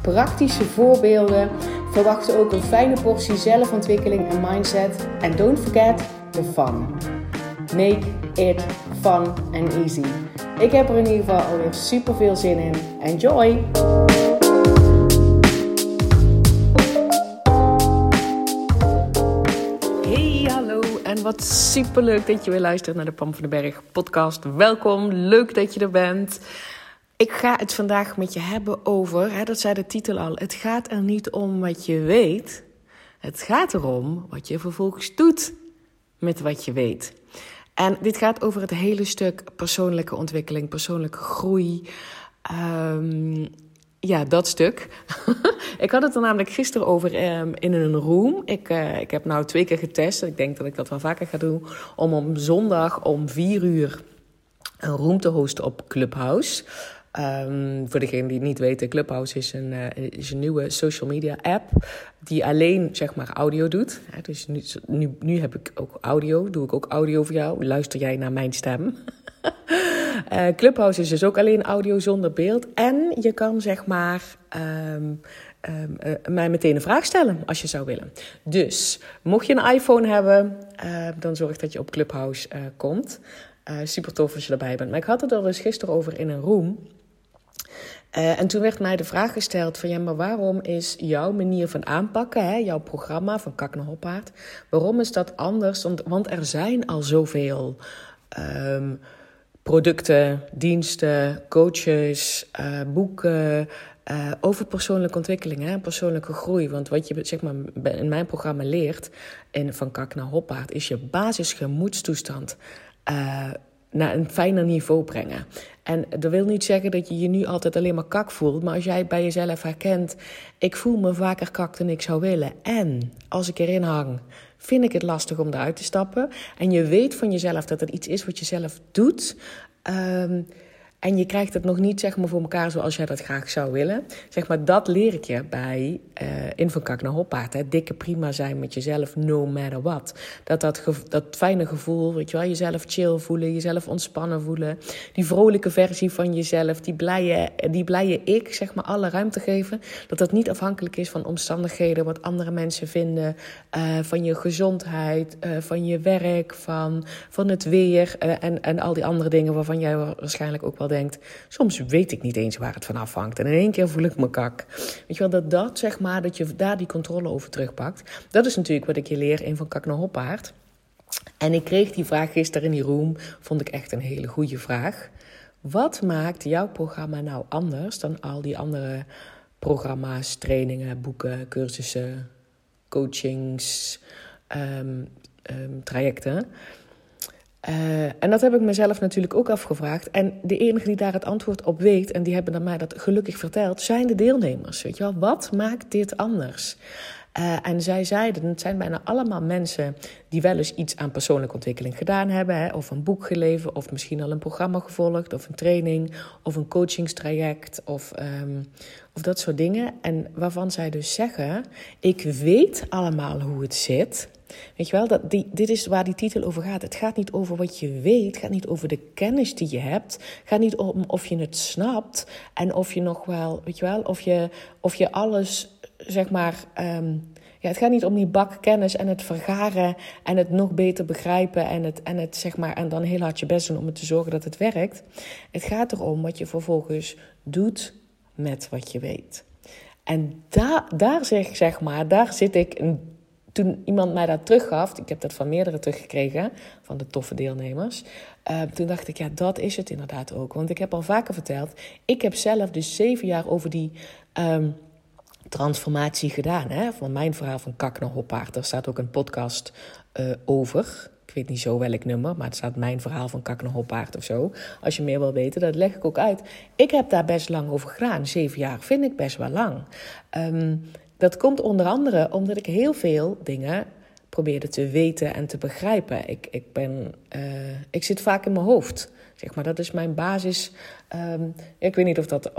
praktische voorbeelden. Verwacht ook een fijne portie zelfontwikkeling en mindset. En don't forget the fun. Make it fun and easy. Ik heb er in ieder geval alweer super veel zin in. Enjoy! En wat super leuk dat je weer luistert naar de Pam van den Berg podcast. Welkom, leuk dat je er bent. Ik ga het vandaag met je hebben over, hè, dat zei de titel al, het gaat er niet om wat je weet. Het gaat erom wat je vervolgens doet met wat je weet. En dit gaat over het hele stuk persoonlijke ontwikkeling, persoonlijke groei. Um, ja, dat stuk. ik had het er namelijk gisteren over um, in een room. Ik, uh, ik heb nou twee keer getest. Ik denk dat ik dat wel vaker ga doen. Om op zondag om vier uur een room te hosten op Clubhouse. Um, voor degenen die het niet weten, Clubhouse is een, uh, is een nieuwe social media app die alleen zeg maar audio doet. Ja, dus nu, nu, nu heb ik ook audio, doe ik ook audio voor jou. Luister jij naar mijn stem? uh, Clubhouse is dus ook alleen audio zonder beeld. En je kan zeg maar um, um, uh, mij meteen een vraag stellen als je zou willen. Dus mocht je een iPhone hebben, dan zorg dat je op Clubhouse komt. super tof als je erbij bent. Maar ik had het er dus gisteren over in een room. Uh, en toen werd mij de vraag gesteld van ja, maar waarom is jouw manier van aanpakken, hè, jouw programma van Kak naar Hoppaard, waarom is dat anders? Want, er zijn al zoveel um, producten, diensten, coaches, uh, boeken uh, over persoonlijke ontwikkeling en persoonlijke groei. Want wat je zeg maar, in mijn programma leert, in van Kak naar Hoppaard, is je basisgemoedstoestand naar een fijner niveau brengen. En dat wil niet zeggen dat je je nu altijd alleen maar kak voelt. Maar als jij bij jezelf herkent: ik voel me vaker kak dan ik zou willen. En als ik erin hang, vind ik het lastig om eruit te stappen. En je weet van jezelf dat het iets is wat je zelf doet. Um, en je krijgt het nog niet zeg maar, voor elkaar zoals jij dat graag zou willen. Zeg maar, dat leer ik je bij uh, van Kak naar Hoppaard. Hè. Dikke prima zijn met jezelf, no matter what. Dat, dat, dat fijne gevoel, weet je wel, jezelf chill voelen, jezelf ontspannen voelen. Die vrolijke versie van jezelf, die blije, die blije ik, zeg maar, alle ruimte geven. Dat dat niet afhankelijk is van omstandigheden, wat andere mensen vinden. Uh, van je gezondheid, uh, van je werk, van, van het weer en, en al die andere dingen waarvan jij waarschijnlijk ook wel denkt, soms weet ik niet eens waar het van afhangt. En in één keer voel ik me kak. Weet je wel, dat dat zeg maar, dat je daar die controle over terugpakt. Dat is natuurlijk wat ik je leer in Van Kak naar Hoppaard. En ik kreeg die vraag gisteren in die room, vond ik echt een hele goede vraag. Wat maakt jouw programma nou anders dan al die andere programma's, trainingen, boeken, cursussen, coachings, um, um, trajecten? Uh, en dat heb ik mezelf natuurlijk ook afgevraagd. En de enige die daar het antwoord op weet, en die hebben dan mij dat gelukkig verteld, zijn de deelnemers. Weet je wel, wat maakt dit anders? Uh, en zij zeiden, het zijn bijna allemaal mensen die wel eens iets aan persoonlijke ontwikkeling gedaan hebben, hè, of een boek gelezen, of misschien al een programma gevolgd, of een training, of een coachingstraject, of, um, of dat soort dingen. En waarvan zij dus zeggen: Ik weet allemaal hoe het zit. Weet je wel, dat dit is waar die titel over gaat. Het gaat niet over wat je weet, het gaat niet over de kennis die je hebt. Het gaat niet om of je het snapt en of je nog wel, weet je wel, of je, of je alles, zeg maar. Um, ja, het gaat niet om die bak kennis en het vergaren en het nog beter begrijpen en het, en het zeg maar, en dan heel hard je best doen om het te zorgen dat het werkt. Het gaat erom wat je vervolgens doet met wat je weet. En daar, daar zeg, zeg maar, daar zit ik toen iemand mij dat teruggaf, ik heb dat van meerdere teruggekregen, van de toffe deelnemers. Uh, toen dacht ik, ja, dat is het inderdaad ook. Want ik heb al vaker verteld, ik heb zelf dus zeven jaar over die um, transformatie gedaan. Hè? Van mijn verhaal van kak naar. Daar staat ook een podcast uh, over. Ik weet niet zo welk nummer, maar het staat mijn verhaal van kak naar of zo. Als je meer wil weten, dat leg ik ook uit. Ik heb daar best lang over gedaan. Zeven jaar vind ik best wel lang. Um, dat komt onder andere omdat ik heel veel dingen probeerde te weten en te begrijpen. Ik, ik, ben, uh, ik zit vaak in mijn hoofd. Zeg maar, dat is mijn basis. Um, ik weet niet of dat.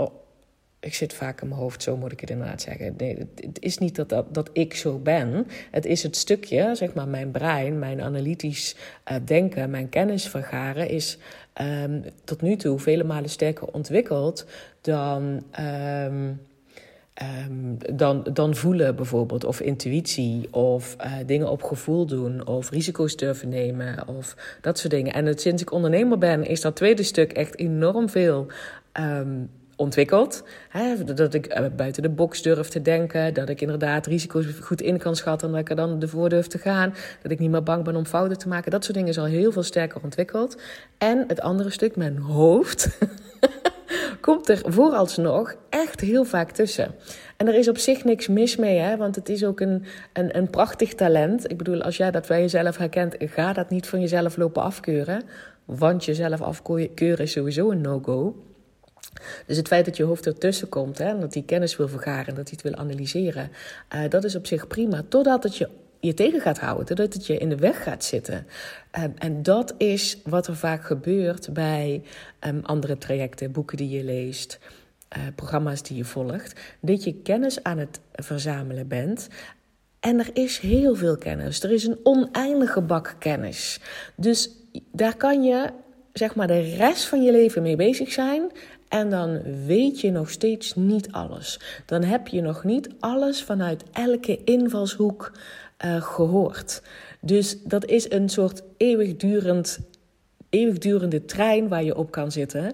Ik zit vaak in mijn hoofd, zo moet ik het inderdaad zeggen. Nee, het is niet dat, dat, dat ik zo ben. Het is het stukje, zeg maar, mijn brein, mijn analytisch uh, denken, mijn kennis vergaren is um, tot nu toe vele malen sterker ontwikkeld dan. Um, Um, dan, dan voelen bijvoorbeeld, of intuïtie, of uh, dingen op gevoel doen, of risico's durven nemen, of dat soort dingen. En het, sinds ik ondernemer ben, is dat tweede stuk echt enorm veel ontwikkeld. Hè? Dat ik uh, buiten de box durf te denken, dat ik inderdaad risico's goed in kan schatten en dat ik er dan ervoor durf te gaan, dat ik niet meer bang ben om fouten te maken. Dat soort dingen is al heel veel sterker ontwikkeld. En het andere stuk, mijn hoofd. komt er vooralsnog echt heel vaak tussen. En er is op zich niks mis mee, hè, want het is ook een, een, een prachtig talent. Ik bedoel, als jij dat bij jezelf herkent, ga dat niet van jezelf lopen afkeuren. Want jezelf afkeuren is sowieso een no-go. Dus het feit dat je hoofd ertussen komt, hè, dat hij kennis wil vergaren, dat hij het wil analyseren, uh, dat is op zich prima. Totdat het je je tegen gaat houden, totdat het je in de weg gaat zitten. Um, en dat is wat er vaak gebeurt bij um, andere trajecten, boeken die je leest, uh, programma's die je volgt. Dat je kennis aan het verzamelen bent. En er is heel veel kennis. Er is een oneindige bak kennis. Dus daar kan je zeg maar de rest van je leven mee bezig zijn. En dan weet je nog steeds niet alles. Dan heb je nog niet alles vanuit elke invalshoek uh, gehoord. Dus dat is een soort eeuwigdurend, eeuwigdurende trein waar je op kan zitten.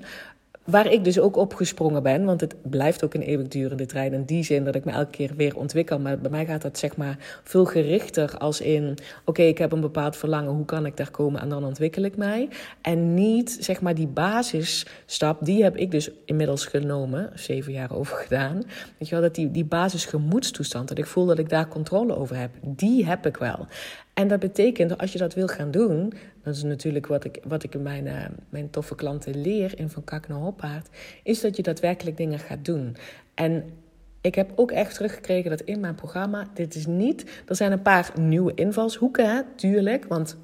Waar ik dus ook opgesprongen ben, want het blijft ook een eeuwigdurende trein. In die zin dat ik me elke keer weer ontwikkel. Maar bij mij gaat dat zeg maar veel gerichter als in: oké, ik heb een bepaald verlangen, hoe kan ik daar komen en dan ontwikkel ik mij. En niet zeg maar die basisstap, die heb ik dus inmiddels genomen, zeven jaar over gedaan. Weet je wel, dat die, die basisgemoedstoestand, dat ik voel dat ik daar controle over heb, die heb ik wel. En dat betekent dat als je dat wil gaan doen, dat is natuurlijk wat ik, wat ik mijn, uh, mijn toffe klanten leer in Van Kak naar Hoppaard, is dat je daadwerkelijk dingen gaat doen. En ik heb ook echt teruggekregen dat in mijn programma, dit is niet, er zijn een paar nieuwe invalshoeken, hè, tuurlijk, want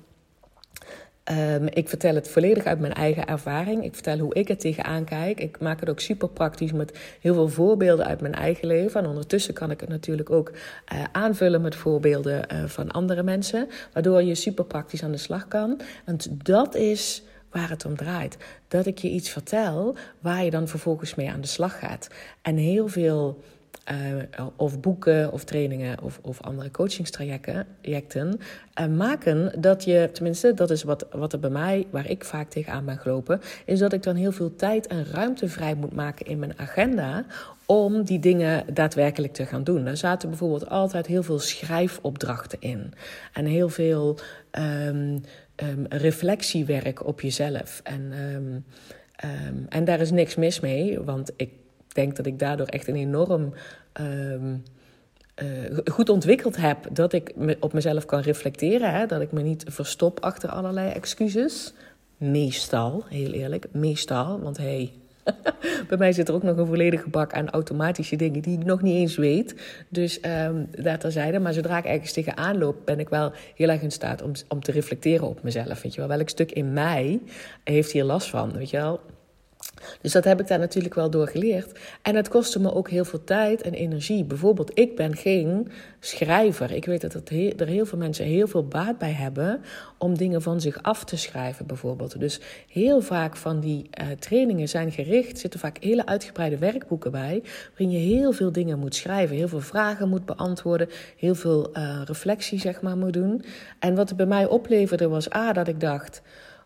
Um, ik vertel het volledig uit mijn eigen ervaring. Ik vertel hoe ik het tegenaan kijk. Ik maak het ook super praktisch met heel veel voorbeelden uit mijn eigen leven. En ondertussen kan ik het natuurlijk ook uh, aanvullen met voorbeelden uh, van andere mensen. Waardoor je super praktisch aan de slag kan. En dat is waar het om draait. Dat ik je iets vertel waar je dan vervolgens mee aan de slag gaat. En heel veel uh, of boeken of trainingen of, of andere coachingstrajecten uh, maken dat je, tenminste, dat is wat, wat er bij mij, waar ik vaak tegenaan ben gelopen, is dat ik dan heel veel tijd en ruimte vrij moet maken in mijn agenda om die dingen daadwerkelijk te gaan doen. Er zaten bijvoorbeeld altijd heel veel schrijfopdrachten in en heel veel um, um, reflectiewerk op jezelf. En, um, en daar is niks mis mee, want ik denk dat ik daardoor echt een enorm um, uh, goed ontwikkeld heb. Dat ik op mezelf kan reflecteren. Hè? Dat ik me niet verstop achter allerlei excuses. Meestal, heel eerlijk, meestal. Want hey, bij mij zit er ook nog een volledige bak aan automatische dingen die ik nog niet eens weet. Dus um, daar terzijde. Maar zodra ik ergens tegenaan loop, ben ik wel heel erg in staat om, om te reflecteren op mezelf. Weet je wel, welk stuk in mij heeft hier last van? Weet je wel, dus dat heb ik daar natuurlijk wel door geleerd. En het kostte me ook heel veel tijd en energie. Bijvoorbeeld, ik ben geen schrijver. Ik weet dat er heel veel mensen heel veel baat bij hebben om dingen van zich af te schrijven, bijvoorbeeld. Dus heel vaak van die uh, trainingen zijn gericht, zitten vaak hele uitgebreide werkboeken bij, waarin je heel veel dingen moet schrijven, heel veel vragen moet beantwoorden, heel veel uh, reflectie, zeg maar, moet doen. En wat het bij mij opleverde was A, dat ik dacht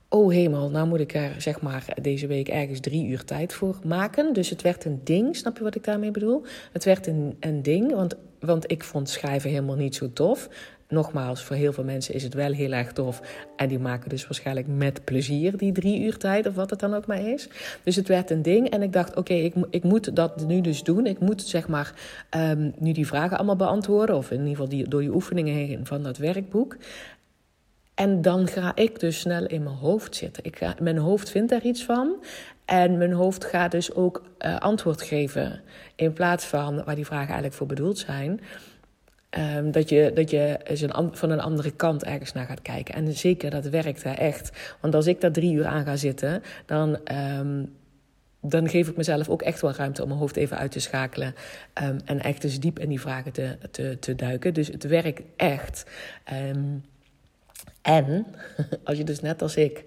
oh hemel, nou moet ik er zeg maar deze week ergens drie uur tijd voor maken. Dus het werd een ding, snap je wat ik daarmee bedoel? Het werd een, een ding, want, want ik vond schrijven helemaal niet zo tof. Nogmaals, voor heel veel mensen is het wel heel erg tof. En die maken dus waarschijnlijk met plezier die drie uur tijd, of wat het dan ook maar is. Dus het werd een ding. En ik dacht, oké, ik, ik moet dat nu dus doen. Ik moet zeg maar um, nu die vragen allemaal beantwoorden. Of in ieder geval die, door die oefeningen heen van dat werkboek. En dan ga ik dus snel in mijn hoofd zitten. Ik mijn hoofd vindt daar iets van. En mijn hoofd gaat dus ook uh, antwoord geven. In plaats van waar die vragen eigenlijk voor bedoeld zijn. ehm, dat je, dat je van een andere kant ergens naar gaat kijken. En zeker, dat werkt hè, echt. Want als ik daar drie uur aan ga zitten, dan, ehm, dan geef ik mezelf ook echt wel ruimte om mijn hoofd even uit te schakelen. Um, en echt eens diep in die vragen te, te, te duiken. Dus het werkt echt. En als je dus net als ik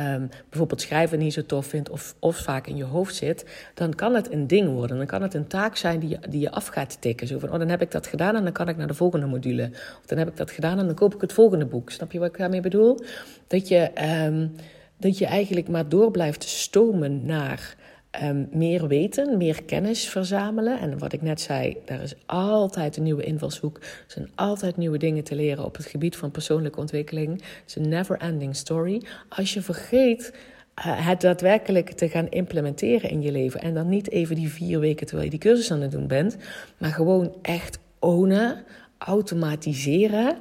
um, bijvoorbeeld schrijven niet zo tof vindt of, of vaak in je hoofd zit, dan kan het een ding worden. Dan kan het een taak zijn die je, die je af gaat tikken. Zo van, oh, dan heb ik dat gedaan en dan kan ik naar de volgende module. Of dan heb ik dat gedaan en dan koop ik het volgende boek. Snap je wat ik daarmee bedoel? Dat je, um, dat je eigenlijk maar door blijft stomen naar um, meer weten, meer kennis verzamelen. En wat ik net zei, daar is altijd een nieuwe invalshoek. Er zijn altijd nieuwe dingen te leren op het gebied van persoonlijke ontwikkeling. Het is een never-ending story. Als je vergeet uh, het daadwerkelijk te gaan implementeren in je leven. En dan niet even die vier weken terwijl je die cursus aan het doen bent. Maar gewoon echt ownen, automatiseren.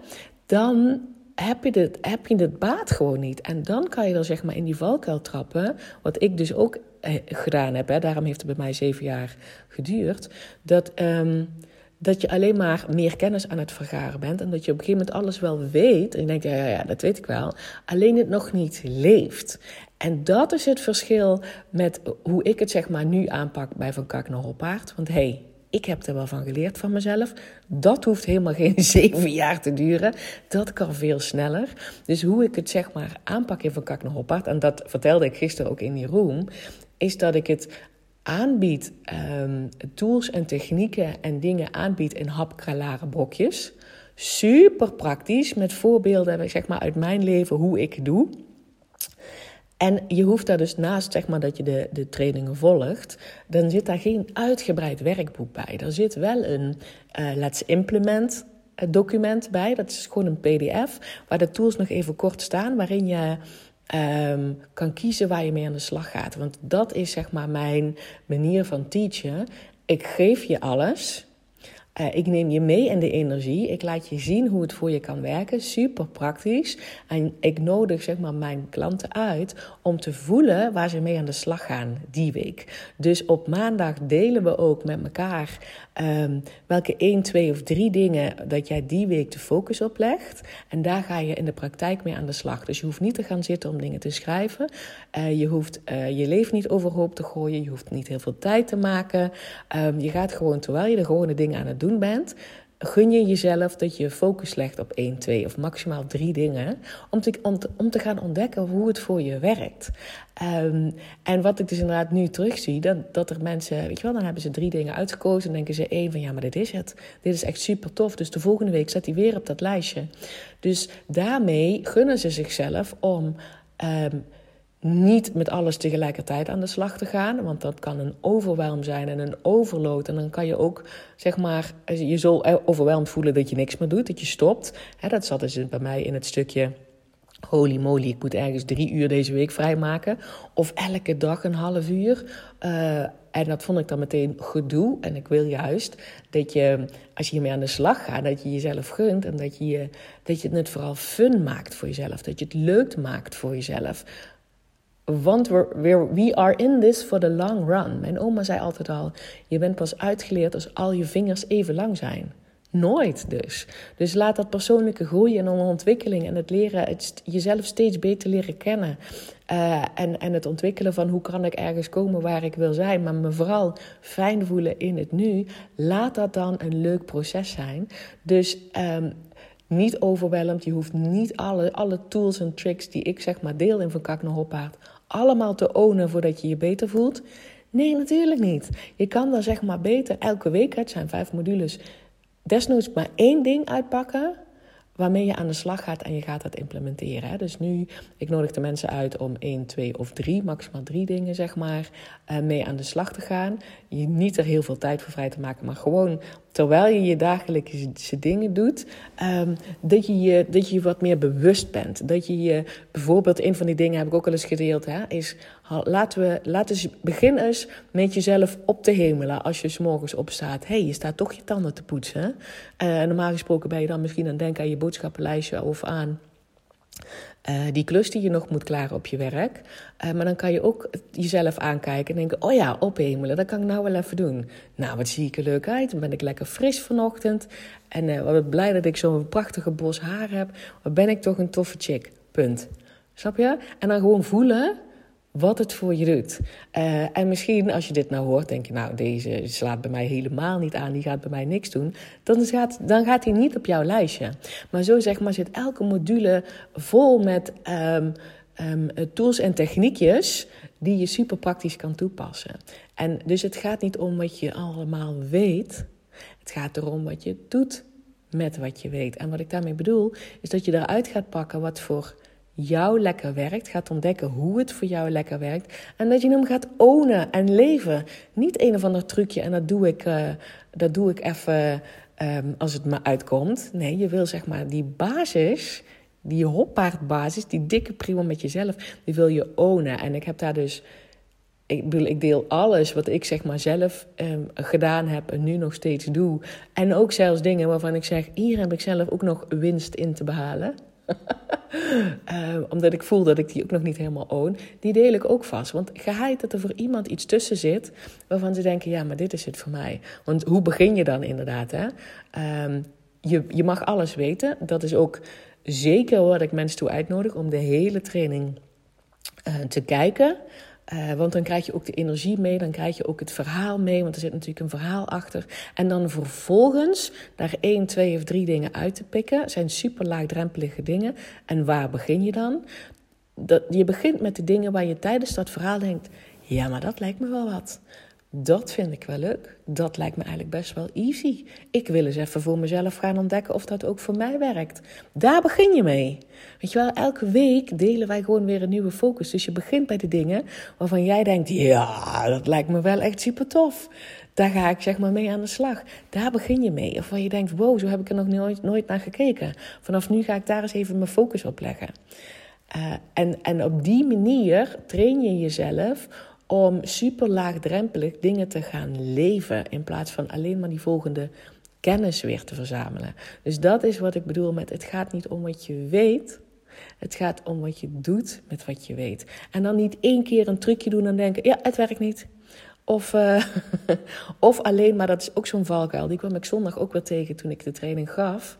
Dan heb je, het, heb je het baat gewoon niet. En dan kan je dan zeg maar in die valkuil trappen. Wat ik dus ook eh, gedaan heb, hè, daarom heeft het bij mij zeven jaar geduurd. Dat, um, dat je alleen maar meer kennis aan het vergaren bent. En dat je op een gegeven moment alles wel weet. En je ja, ja, ja, dat weet ik wel. Alleen het nog niet leeft. En dat is het verschil met hoe ik het zeg maar nu aanpak bij Van Kak naar Hoppaard. Want hey, ik heb er wel van geleerd van mezelf. Dat hoeft helemaal geen zeven jaar te duren. Dat kan veel sneller. Dus hoe ik het zeg maar aanpak in Van Kak naar Hoppaard... en dat vertelde ik gisteren ook in die room... is dat ik het aanbied, um, tools en technieken en dingen aanbied in hapkralare brokjes. Super praktisch, met voorbeelden zeg maar, uit mijn leven hoe ik het doe... En je hoeft daar dus naast, zeg maar, dat je de, de trainingen volgt, dan zit daar geen uitgebreid werkboek bij. Er zit wel een uh, Let's Implement eh, document bij. Dat is gewoon een PDF, waar de tools nog even kort staan, waarin je um, kan kiezen waar je mee aan de slag gaat. Want dat is, zeg maar, mijn manier van teachen. Ik geef je alles. Uh, ik neem je mee in de energie. Ik laat je zien hoe het voor je kan werken. Super praktisch. En ik nodig zeg maar, mijn klanten uit om te voelen waar ze mee aan de slag gaan die week. Dus op maandag delen we ook met elkaar um, welke één, twee of drie dingen dat jij die week de focus op legt. En daar ga je in de praktijk mee aan de slag. Dus je hoeft niet te gaan zitten om dingen te schrijven. Uh, je hoeft uh, je leven niet overhoop te gooien. Je hoeft niet heel veel tijd te maken. Um, je gaat gewoon, terwijl je de gewone dingen aan het doen bent, gun je jezelf dat je focus legt op één, twee of maximaal drie dingen. Om te, om te, gaan ontdekken hoe het voor je werkt. Um, en wat ik dus inderdaad nu terugzie, dat, dat er mensen, weet je wel, dan hebben ze drie dingen uitgekozen. En denken ze één van ja, maar dit is het. Dit is echt super tof. Dus de volgende week zet hij weer op dat lijstje. Dus daarmee gunnen ze zichzelf om. Um, niet met alles tegelijkertijd aan de slag te gaan. Want dat kan een overwelm zijn en een overload. En dan kan je ook, zeg maar, je zo overweldigd voelen dat je niks meer doet, dat je stopt. dat zat dus bij mij in het stukje. Holy moly, ik moet ergens drie uur deze week vrijmaken. Of elke dag een half uur. Uh, en dat vond ik dan meteen gedoe. En ik wil juist dat je, als je hiermee aan de slag gaat, dat je jezelf gunt. En dat je, dat je het vooral fun maakt voor jezelf. Dat je het leuk maakt voor jezelf. Want we we are in this for the long run. Mijn oma zei altijd al: je bent pas uitgeleerd als al je vingers even lang zijn. Nooit dus. Dus laat dat persoonlijke groei en ontwikkeling en het leren, jezelf steeds beter leren kennen. Uh, en, en het ontwikkelen van hoe kan ik ergens komen waar ik wil zijn, maar me vooral fijn voelen in het nu. Laat dat dan een leuk proces zijn. Dus um, niet overweldigd. Je hoeft niet alle, alle tools en tricks die ik zeg maar deel in Van Kak naar allemaal te ownen voordat je je beter voelt? Nee, natuurlijk niet. Je kan dan zeg maar beter elke week, het zijn vijf modules, desnoods maar één ding uitpakken waarmee je aan de slag gaat en je gaat dat implementeren. Dus nu, ik nodig de mensen uit om één, twee of drie, maximaal drie dingen zeg maar, uh, mee aan de slag te gaan. Je niet er heel veel tijd voor vrij te maken, maar gewoon terwijl je je dagelijkse dingen doet, um, dat, je je, dat je wat meer bewust bent. Dat je je, bijvoorbeeld, een van die dingen heb ik ook al eens gedeeld, hè, is laten we, laten we beginnen eens met jezelf op te hemelen als je s morgens opstaat. hey, je staat toch je tanden te poetsen. Uh, normaal gesproken ben je dan misschien aan het denken aan je boodschappenlijstje of aan Uh, die klus die je nog moet klaren op je werk. Uh, maar dan kan je ook jezelf aankijken en denken: oh ja, ophemelen, dat kan ik nou wel even doen. Nou, wat zie ik er leuk uit. Dan ben ik lekker fris vanochtend. En uh, wat blij dat ik zo'n prachtige bos haar heb. Wat ben ik toch een toffe chick. Punt. Snap je? En dan gewoon voelen wat het voor je doet. Uh, en misschien als je dit nou hoort, denk je, nou, deze slaat bij mij helemaal niet aan, die gaat bij mij niks doen. Dan gaat, dan gaat hij niet op jouw lijstje. Maar zo zeg maar zit elke module vol met um, um, tools en techniekjes die je super praktisch kan toepassen. En dus het gaat niet om wat je allemaal weet, het gaat erom wat je doet met wat je weet. En wat ik daarmee bedoel, is dat je eruit gaat pakken wat voor jou lekker werkt. Gaat ontdekken hoe het voor jou lekker werkt. En dat je hem gaat ownen en leven. Niet een of ander trucje en dat doe ik, uh, dat doe ik even um, als het me uitkomt. Nee, je wil zeg maar die basis, die hoppaardbasis, die dikke prima met jezelf, die wil je ownen. En ik heb daar dus. Ik, bedoel, ik deel alles wat ik zeg maar zelf um, gedaan heb en nu nog steeds doe. En ook zelfs dingen waarvan ik zeg: hier heb ik zelf ook nog winst in te behalen. uh, omdat ik voel dat ik die ook nog niet helemaal own. Die deel ik ook vast. Want geheid dat er voor iemand iets tussen zit. waarvan ze denken: ja, maar dit is het voor mij. Want hoe begin je dan inderdaad? Hè? Um, je, je mag alles weten. Dat is ook zeker wat ik mensen toe uitnodig om de hele training uh, te kijken. Uh, want dan krijg je ook de energie mee, dan krijg je ook het verhaal mee, want er zit natuurlijk een verhaal achter. En dan vervolgens daar één, twee of drie dingen uit te pikken, zijn super laagdrempelige dingen. En waar begin je dan? Dat, je begint met de dingen waar je tijdens dat verhaal denkt: ja, maar dat lijkt me wel wat. Dat vind ik wel leuk. Dat lijkt me eigenlijk best wel easy. Ik wil eens even voor mezelf gaan ontdekken of dat ook voor mij werkt. Daar begin je mee. Weet je wel, elke week delen wij gewoon weer een nieuwe focus. Dus je begint bij de dingen waarvan jij denkt: ja, dat lijkt me wel echt super tof. Daar ga ik zeg maar mee aan de slag. Daar begin je mee. Of waar je denkt: wow, zo heb ik er nog nooit, nooit naar gekeken. Vanaf nu ga ik daar eens even mijn focus op leggen. Uh, en, en op die manier train je jezelf om super laagdrempelig dingen te gaan leven in plaats van alleen maar die volgende kennis weer te verzamelen. Dus dat is wat ik bedoel met het gaat niet om wat je weet. Het gaat om wat je doet met wat je weet. En dan niet één keer een trucje doen en denken: ja, het werkt niet. Of, uh, of alleen, maar dat is ook zo'n valkuil. Die kwam ik zondag ook weer tegen toen ik de training gaf.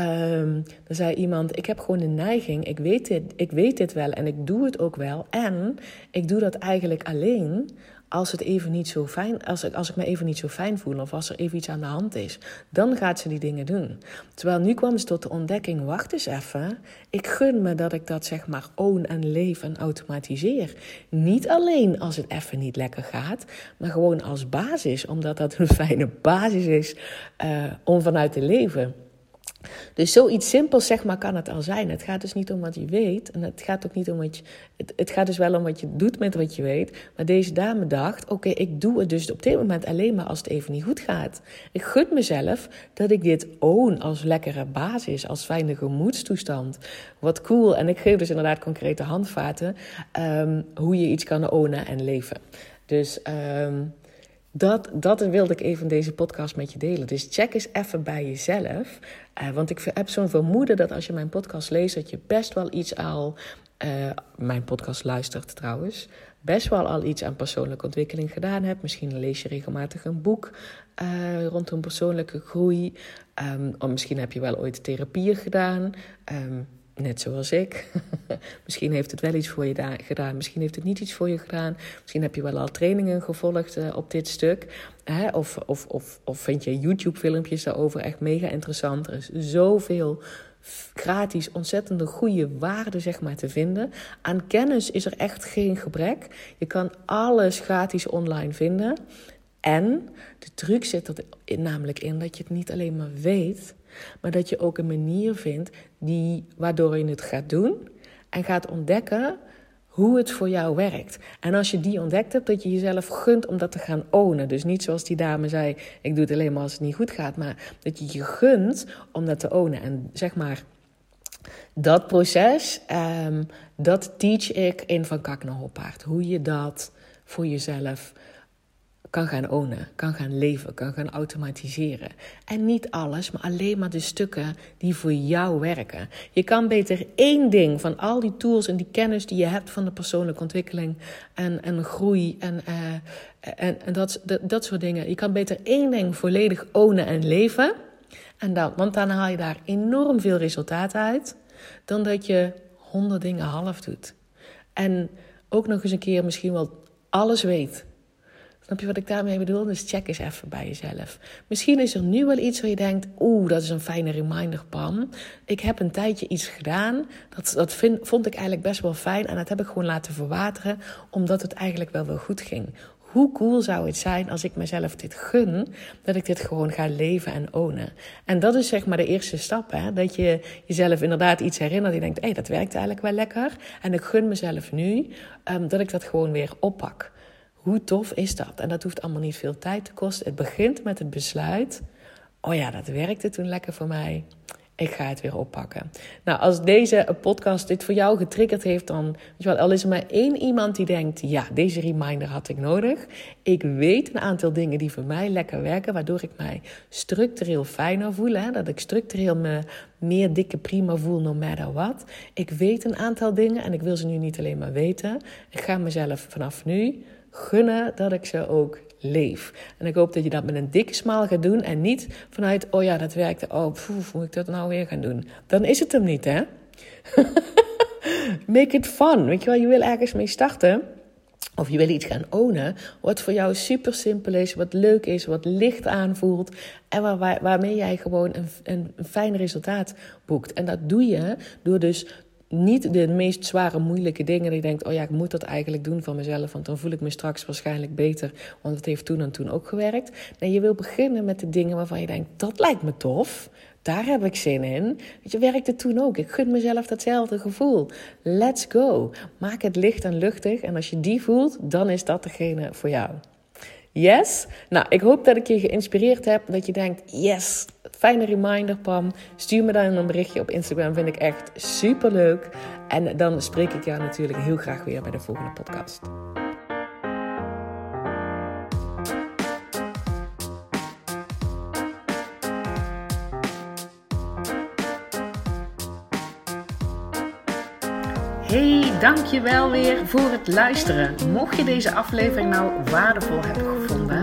Um, dan zei iemand: Ik heb gewoon een neiging. Ik weet, dit, ik weet dit wel en ik doe het ook wel. En ik doe dat eigenlijk alleen als, het even niet zo fijn, als, ik, als ik me even niet zo fijn voel of als er even iets aan de hand is. Dan gaat ze die dingen doen. Terwijl nu kwam ze tot de ontdekking: wacht eens even. Ik gun me dat ik dat zeg maar own en leef en automatiseer. Niet alleen als het even niet lekker gaat, maar gewoon als basis. Omdat dat een fijne basis is uh, om vanuit te leven. Dus zoiets simpels, zeg maar, kan het al zijn. Het gaat dus niet om wat je weet. En het gaat ook niet om wat je. Het, gaat dus wel om wat je doet met wat je weet. Maar deze dame dacht: oké, ik doe het dus op dit moment alleen maar als het even niet goed gaat. Ik gun mezelf dat ik dit own als lekkere basis, als fijne gemoedstoestand. Wat cool. En ik geef dus inderdaad concrete handvaten um, hoe je iets kan ownen en leven. Dus. Um, dat, dat wilde ik even deze podcast met je delen. Dus check eens even bij jezelf. Uh, want ik heb zo'n vermoeden dat als je mijn podcast leest, dat je best wel iets al. Uh, mijn podcast luistert trouwens. Best wel al iets aan persoonlijke ontwikkeling gedaan hebt. Misschien lees je regelmatig een boek uh, rondom persoonlijke groei. Um, of misschien heb je wel ooit therapieën gedaan. Um, net zoals ik. misschien heeft het wel iets voor je gedaan, misschien heeft het niet iets voor je gedaan. Misschien heb je wel al trainingen gevolgd uh, op dit stuk. Hè? Of, of, of, of vind je YouTube-filmpjes daarover echt mega interessant. Er is zoveel gratis ontzettende goede waarde zeg maar, te vinden. Aan kennis is er echt geen gebrek. Je kan alles gratis online vinden. En de truc zit er namelijk in dat je het niet alleen maar weet, maar dat je ook een manier vindt die, waardoor je het gaat doen en gaat ontdekken hoe het voor jou werkt. En als je die ontdekt hebt, dat je jezelf gunt om dat te gaan ownen. Dus niet zoals die dame zei, ik doe het alleen maar als het niet goed gaat, maar dat je je gunt om dat te ownen. En zeg maar, dat proces, um, dat teach ik in Van Kak Hoppaard. Hoe je dat voor jezelf kan gaan ownen, kan gaan leven, kan gaan automatiseren. En niet alles, maar alleen maar de stukken die voor jou werken. Je kan beter één ding van al die tools en die kennis die je hebt van de persoonlijke ontwikkeling en, en groei en, uh, en, dat, dat soort dingen. Je kan beter één ding volledig ownen en leven. En dan, want dan haal je daar enorm veel resultaat uit, dan dat je honderd dingen half doet. En ook nog eens een keer misschien wel alles weet. Snap je wat ik daarmee bedoel? Dus check eens even bij jezelf. Misschien is er nu wel iets waar je denkt: oeh, dat is een fijne reminder, Pam. Ik heb een tijdje iets gedaan. Dat, dat vind, vond ik eigenlijk best wel fijn. En dat heb ik gewoon laten verwateren, omdat het eigenlijk wel wel goed ging. Hoe cool zou het zijn als ik mezelf dit gun, dat ik dit gewoon ga leven en ownen? En dat is zeg maar de eerste stap, hè? dat je jezelf inderdaad iets herinnert. Je denkt, hé, hey, dat werkt eigenlijk wel lekker. En ik gun mezelf nu um, dat ik dat gewoon weer oppak. Hoe tof is dat? En dat hoeft allemaal niet veel tijd te kosten. Het begint met het besluit. Oh ja, dat werkte toen lekker voor mij. Ik ga het weer oppakken. Nou, als deze podcast dit voor jou getriggerd heeft, dan weet je wel, al is er maar één iemand die denkt: ja, deze reminder had ik nodig. Ik weet een aantal dingen die voor mij lekker werken, waardoor ik mij structureel fijner voel. Hè? Dat ik structureel me meer dikke prima voel, no matter what. Ik weet een aantal dingen en ik wil ze nu niet alleen maar weten. Ik ga mezelf vanaf nu gunnen dat ik ze ook leef. En ik hoop dat je dat met een dikke smaal gaat doen en niet vanuit, oh ja, dat werkte, oh, poef, moet ik dat nou weer gaan doen? Dan is het hem niet, hè? Make it fun. Weet je wel, je wil ergens mee starten. Of je wil iets gaan ownen, wat voor jou super simpel is, wat leuk is, wat licht aanvoelt en waar, waarmee jij gewoon een, een, een fijn resultaat boekt. En dat doe je door dus niet de meest zware, moeilijke dingen. Die denkt, oh ja, ik moet dat eigenlijk doen van mezelf. Want dan voel ik me straks waarschijnlijk beter. Want het heeft toen en toen ook gewerkt. Nee, je wil beginnen met de dingen waarvan je denkt, dat lijkt me tof. Daar heb ik zin in. Weet je, werkte toen ook. Ik gun mezelf datzelfde gevoel. Let's go. Maak het licht en luchtig. En als je die voelt, dan is dat degene voor jou. Yes? Nou, ik hoop dat ik je geïnspireerd heb. Dat je denkt, yes, fijne reminder, Pam. Stuur me dan een berichtje op Instagram. Vind ik echt super leuk. En dan spreek ik jou natuurlijk heel graag weer bij de volgende podcast. Hey, dankjewel weer voor het luisteren. Mocht je deze aflevering nou waardevol hebben gevonden,